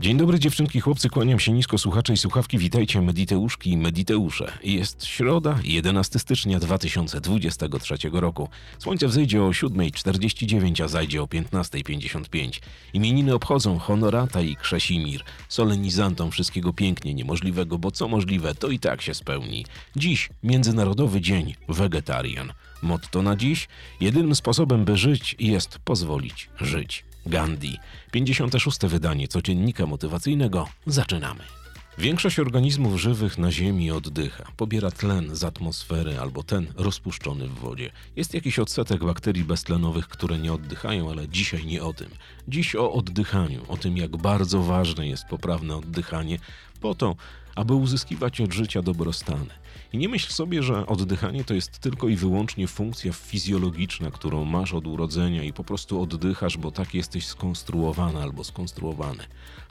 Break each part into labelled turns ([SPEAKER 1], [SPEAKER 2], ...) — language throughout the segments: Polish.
[SPEAKER 1] Dzień dobry dziewczynki, chłopcy, kłaniam się nisko słuchacze i słuchawki. Witajcie Mediteuszki i Mediteusze. Jest środa, 11 stycznia 2023 roku. Słońce wzejdzie o 7.49, a zajdzie o 15.55. Imieniny obchodzą Honorata i Krzesimir, solenizantom wszystkiego pięknie niemożliwego, bo co możliwe, to i tak się spełni. Dziś Międzynarodowy Dzień Wegetarian. Motto na dziś: jedynym sposobem, by żyć, jest pozwolić żyć. Gandhi. 56. wydanie codziennika motywacyjnego. Zaczynamy. Większość organizmów żywych na Ziemi oddycha, pobiera tlen z atmosfery albo ten rozpuszczony w wodzie. Jest jakiś odsetek bakterii beztlenowych, które nie oddychają, ale dzisiaj nie o tym. Dziś o oddychaniu, o tym jak bardzo ważne jest poprawne oddychanie, po to, aby uzyskiwać od życia dobrostany. I nie myśl sobie, że oddychanie to jest tylko i wyłącznie funkcja fizjologiczna, którą masz od urodzenia i po prostu oddychasz, bo tak jesteś skonstruowana albo skonstruowany.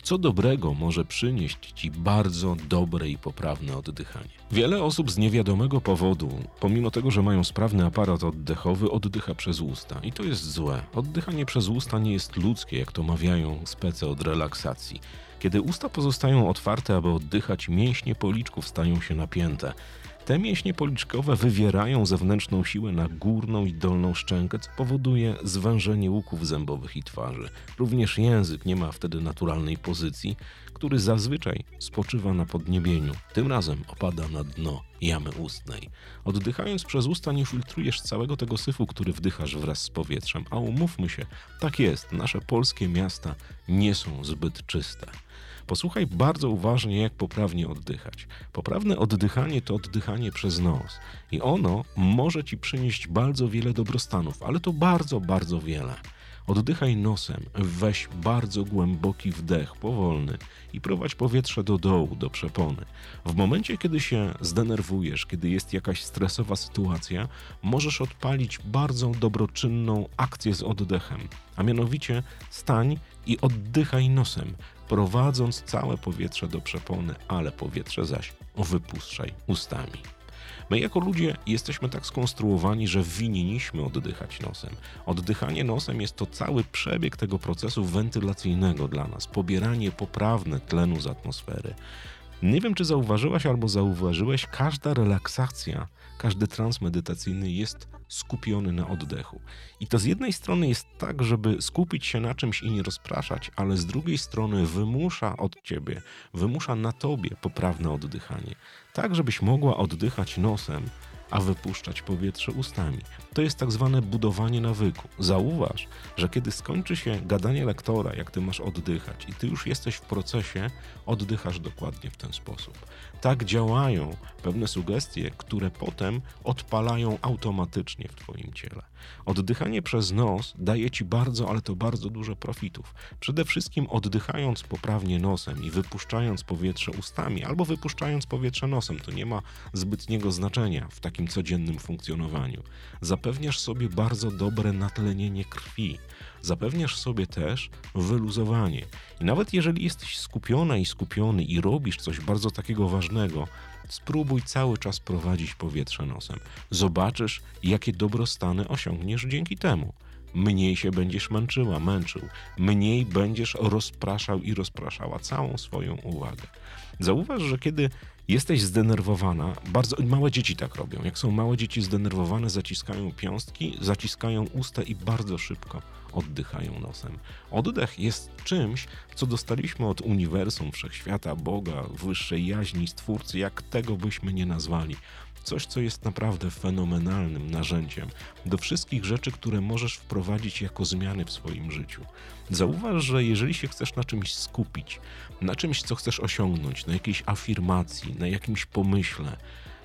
[SPEAKER 1] Co dobrego może przynieść ci bardzo dobre i poprawne oddychanie? Wiele osób z niewiadomego powodu, pomimo tego, że mają sprawny aparat oddechowy, oddycha przez usta. I to jest złe. Oddychanie przez usta nie jest ludzkie, jak to mawiają spece od relaksacji. Kiedy usta pozostają otwarte, aby oddychać, mięśnie policzków stają się napięte. Te mięśnie policzkowe wywierają zewnętrzną siłę na górną i dolną szczękę, co powoduje zwężenie łuków zębowych i twarzy. Również język nie ma wtedy naturalnej pozycji, który zazwyczaj spoczywa na podniebieniu. Tym razem opada na dno jamy ustnej. Oddychając przez usta nie filtrujesz całego tego syfu, który wdychasz wraz z powietrzem. A umówmy się, tak jest, nasze polskie miasta nie są zbyt czyste. Posłuchaj bardzo uważnie, jak poprawnie oddychać. Poprawne oddychanie to oddychanie przez nos i ono może ci przynieść bardzo wiele dobrostanów, ale to bardzo, bardzo wiele. Oddychaj nosem, weź bardzo głęboki wdech, powolny i prowadź powietrze do dołu, do przepony. W momencie, kiedy się zdenerwujesz, kiedy jest jakaś stresowa sytuacja, możesz odpalić bardzo dobroczynną akcję z oddechem, a mianowicie stań i oddychaj nosem, prowadząc całe powietrze do przepony, ale powietrze zaś wypuszczaj ustami. My jako ludzie jesteśmy tak skonstruowani, że winniśmy oddychać nosem. Oddychanie nosem jest to cały przebieg tego procesu wentylacyjnego dla nas, pobieranie poprawne tlenu z atmosfery. Nie wiem, czy zauważyłaś albo zauważyłeś, każda relaksacja, każdy trans medytacyjny jest skupiony na oddechu. I to z jednej strony jest tak, żeby skupić się na czymś i nie rozpraszać, ale z drugiej strony wymusza od ciebie, wymusza na tobie poprawne oddychanie. Tak, żebyś mogła oddychać nosem, a wypuszczać powietrze ustami. To jest tak zwane budowanie nawyku. Zauważ, że kiedy skończy się gadanie lektora, jak ty masz oddychać i ty już jesteś w procesie, oddychasz dokładnie w ten sposób. Tak działają pewne sugestie, które potem odpalają automatycznie w twoim ciele. Oddychanie przez nos daje ci bardzo, ale to bardzo dużo profitów. Przede wszystkim oddychając poprawnie nosem i wypuszczając powietrze ustami albo wypuszczając powietrze nosem, to nie ma zbytniego znaczenia w takim codziennym funkcjonowaniu. Zapewniasz sobie bardzo dobre natlenienie krwi. Zapewniasz sobie też wyluzowanie. I nawet jeżeli jesteś skupiona i skupiony i robisz coś bardzo takiego ważnego, spróbuj cały czas prowadzić powietrze nosem. Zobaczysz, jakie dobrostany osiągniesz dzięki temu. Mniej się będziesz męczyła, męczył, mniej będziesz rozpraszał i rozpraszała całą swoją uwagę. Zauważ, że kiedy jesteś zdenerwowana, bardzo małe dzieci tak robią. Jak są małe dzieci zdenerwowane, zaciskają piąstki, zaciskają usta i bardzo szybko oddychają nosem. Oddech jest czymś, co dostaliśmy od uniwersum, wszechświata, Boga, wyższej jaźni, stwórcy, jak tego byśmy nie nazwali. Coś, co jest naprawdę fenomenalnym narzędziem do wszystkich rzeczy, które możesz wprowadzić jako zmiany w swoim życiu. Zauważ, że jeżeli się chcesz na czymś skupić, na czymś, co chcesz osiągnąć, na jakiejś afirmacji, na jakimś pomyśle,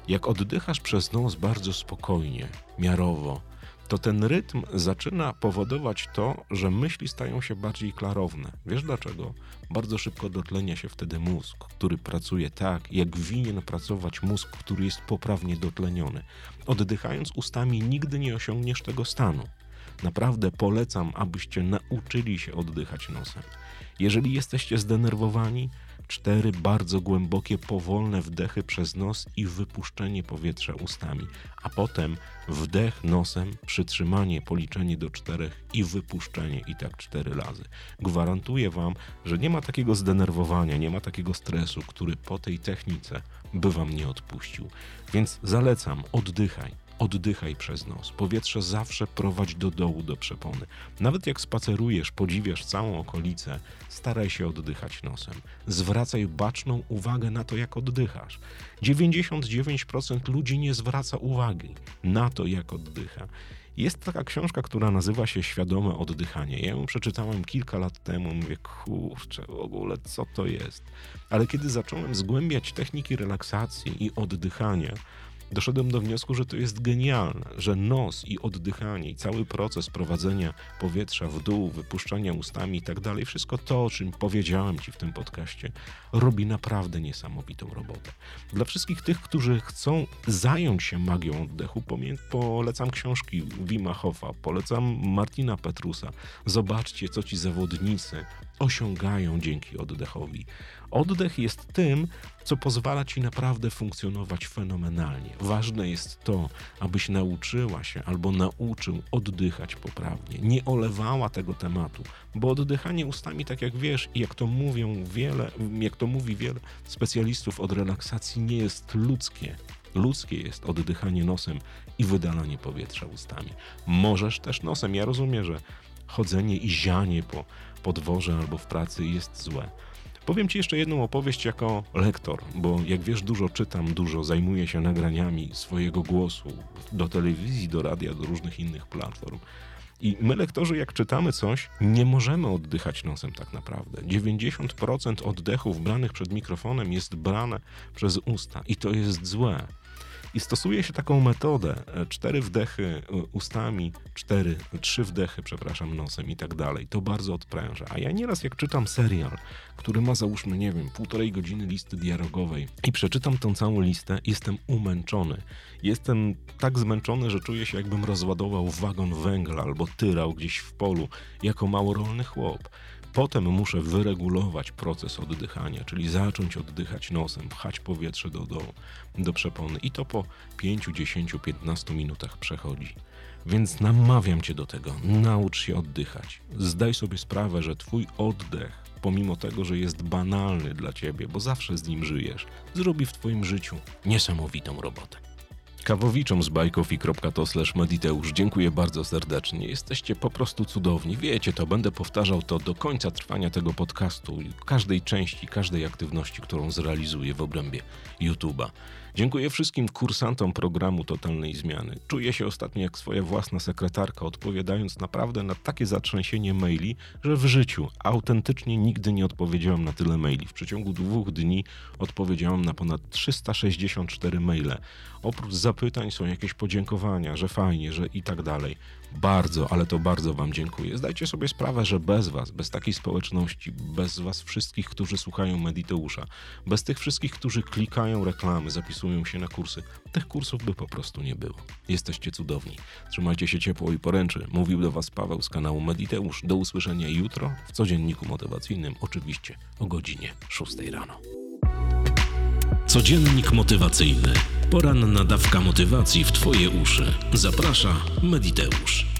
[SPEAKER 1] jak oddychasz przez nos bardzo spokojnie, miarowo, to ten rytm zaczyna powodować to, że myśli stają się bardziej klarowne. Wiesz dlaczego? Bardzo szybko dotlenia się wtedy mózg, który pracuje tak, jak winien pracować mózg, który jest poprawnie dotleniony. Oddychając ustami nigdy nie osiągniesz tego stanu. Naprawdę polecam, abyście nauczyli się oddychać nosem. Jeżeli jesteście zdenerwowani, cztery bardzo głębokie, powolne wdechy przez nos i wypuszczenie powietrza ustami, a potem wdech nosem, przytrzymanie, policzenie do czterech i wypuszczenie i tak cztery razy. Gwarantuję Wam, że nie ma takiego zdenerwowania, nie ma takiego stresu, który po tej technice by Wam nie odpuścił. Więc zalecam, oddychaj. Oddychaj przez nos. Powietrze zawsze prowadź do dołu, do przepony. Nawet jak spacerujesz, podziwiasz całą okolicę, staraj się oddychać nosem. Zwracaj baczną uwagę na to, jak oddychasz. 99% ludzi nie zwraca uwagi na to, jak oddycha. Jest taka książka, która nazywa się Świadome oddychanie. Ja ją przeczytałem kilka lat temu. Mówię, kurczę, w ogóle co to jest? Ale kiedy zacząłem zgłębiać techniki relaksacji i oddychania, doszedłem do wniosku, że to jest genialne, że nos i oddychanie i cały proces prowadzenia powietrza w dół, wypuszczania ustami i tak dalej, wszystko to, o czym powiedziałem Ci w tym podcaście, robi naprawdę niesamowitą robotę. Dla wszystkich tych, którzy chcą zająć się magią oddechu, polecam książki Wima Hofa, polecam Martina Petrusa. Zobaczcie, co ci zawodnicy osiągają dzięki oddechowi. Oddech jest tym, co pozwala ci naprawdę funkcjonować fenomenalnie. Ważne jest to, abyś nauczyła się albo nauczył oddychać poprawnie, nie olewała tego tematu, bo oddychanie ustami, tak jak wiesz i jak to mówią wiele, jak to mówi wiele specjalistów od relaksacji, nie jest ludzkie. Ludzkie jest oddychanie nosem i wydalanie powietrza ustami. Możesz też nosem. Ja rozumiem, że chodzenie i zianie po podworze albo w pracy jest złe Powiem Ci jeszcze jedną opowieść jako lektor, bo jak wiesz, dużo czytam, dużo zajmuję się nagraniami swojego głosu do telewizji, do radia, do różnych innych platform. I my, lektorzy, jak czytamy coś, nie możemy oddychać nosem tak naprawdę. 90% oddechów branych przed mikrofonem jest brane przez usta i to jest złe. I stosuje się taką metodę. E, cztery wdechy e, ustami, cztery, trzy wdechy, przepraszam, nosem i tak dalej. To bardzo odpręża. A ja nieraz jak czytam serial, który ma załóżmy, nie wiem, półtorej godziny listy dialogowej i przeczytam tą całą listę, jestem umęczony. Jestem tak zmęczony, że czuję się jakbym rozładował wagon węgla albo tyrał gdzieś w polu jako małorolny chłop. Potem muszę wyregulować proces oddychania, czyli zacząć oddychać nosem, pchać powietrze do, do, do przepony i to po 5, 10, 15 minutach przechodzi. Więc namawiam cię do tego, naucz się oddychać. Zdaj sobie sprawę, że twój oddech, pomimo tego, że jest banalny dla ciebie, bo zawsze z nim żyjesz, zrobi w twoim życiu niesamowitą robotę. Kawowiczom z bajkofi.to mediteusz dziękuję bardzo serdecznie. Jesteście po prostu cudowni. Wiecie to, będę powtarzał to do końca trwania tego podcastu, każdej części, każdej aktywności, którą zrealizuję w obrębie YouTube'a. Dziękuję wszystkim kursantom programu Totalnej Zmiany. Czuję się ostatnio jak swoja własna sekretarka, odpowiadając naprawdę na takie zatrzęsienie maili, że w życiu autentycznie nigdy nie odpowiedziałam na tyle maili. W przeciągu dwóch dni odpowiedziałam na ponad 364 maile. Oprócz zapytań są jakieś podziękowania, że fajnie, że i tak dalej. Bardzo, ale to bardzo Wam dziękuję. Zdajcie sobie sprawę, że bez Was, bez takiej społeczności, bez Was wszystkich, którzy słuchają Mediteusza, bez tych wszystkich, którzy klikają reklamy, zapisują się na kursy, tych kursów by po prostu nie było. Jesteście cudowni. Trzymajcie się ciepło i poręczy. Mówił do Was Paweł z kanału Mediteusz. Do usłyszenia jutro w codzienniku motywacyjnym, oczywiście o godzinie 6 rano.
[SPEAKER 2] Codziennik motywacyjny. Poranna dawka motywacji w Twoje uszy. Zaprasza Mediteusz.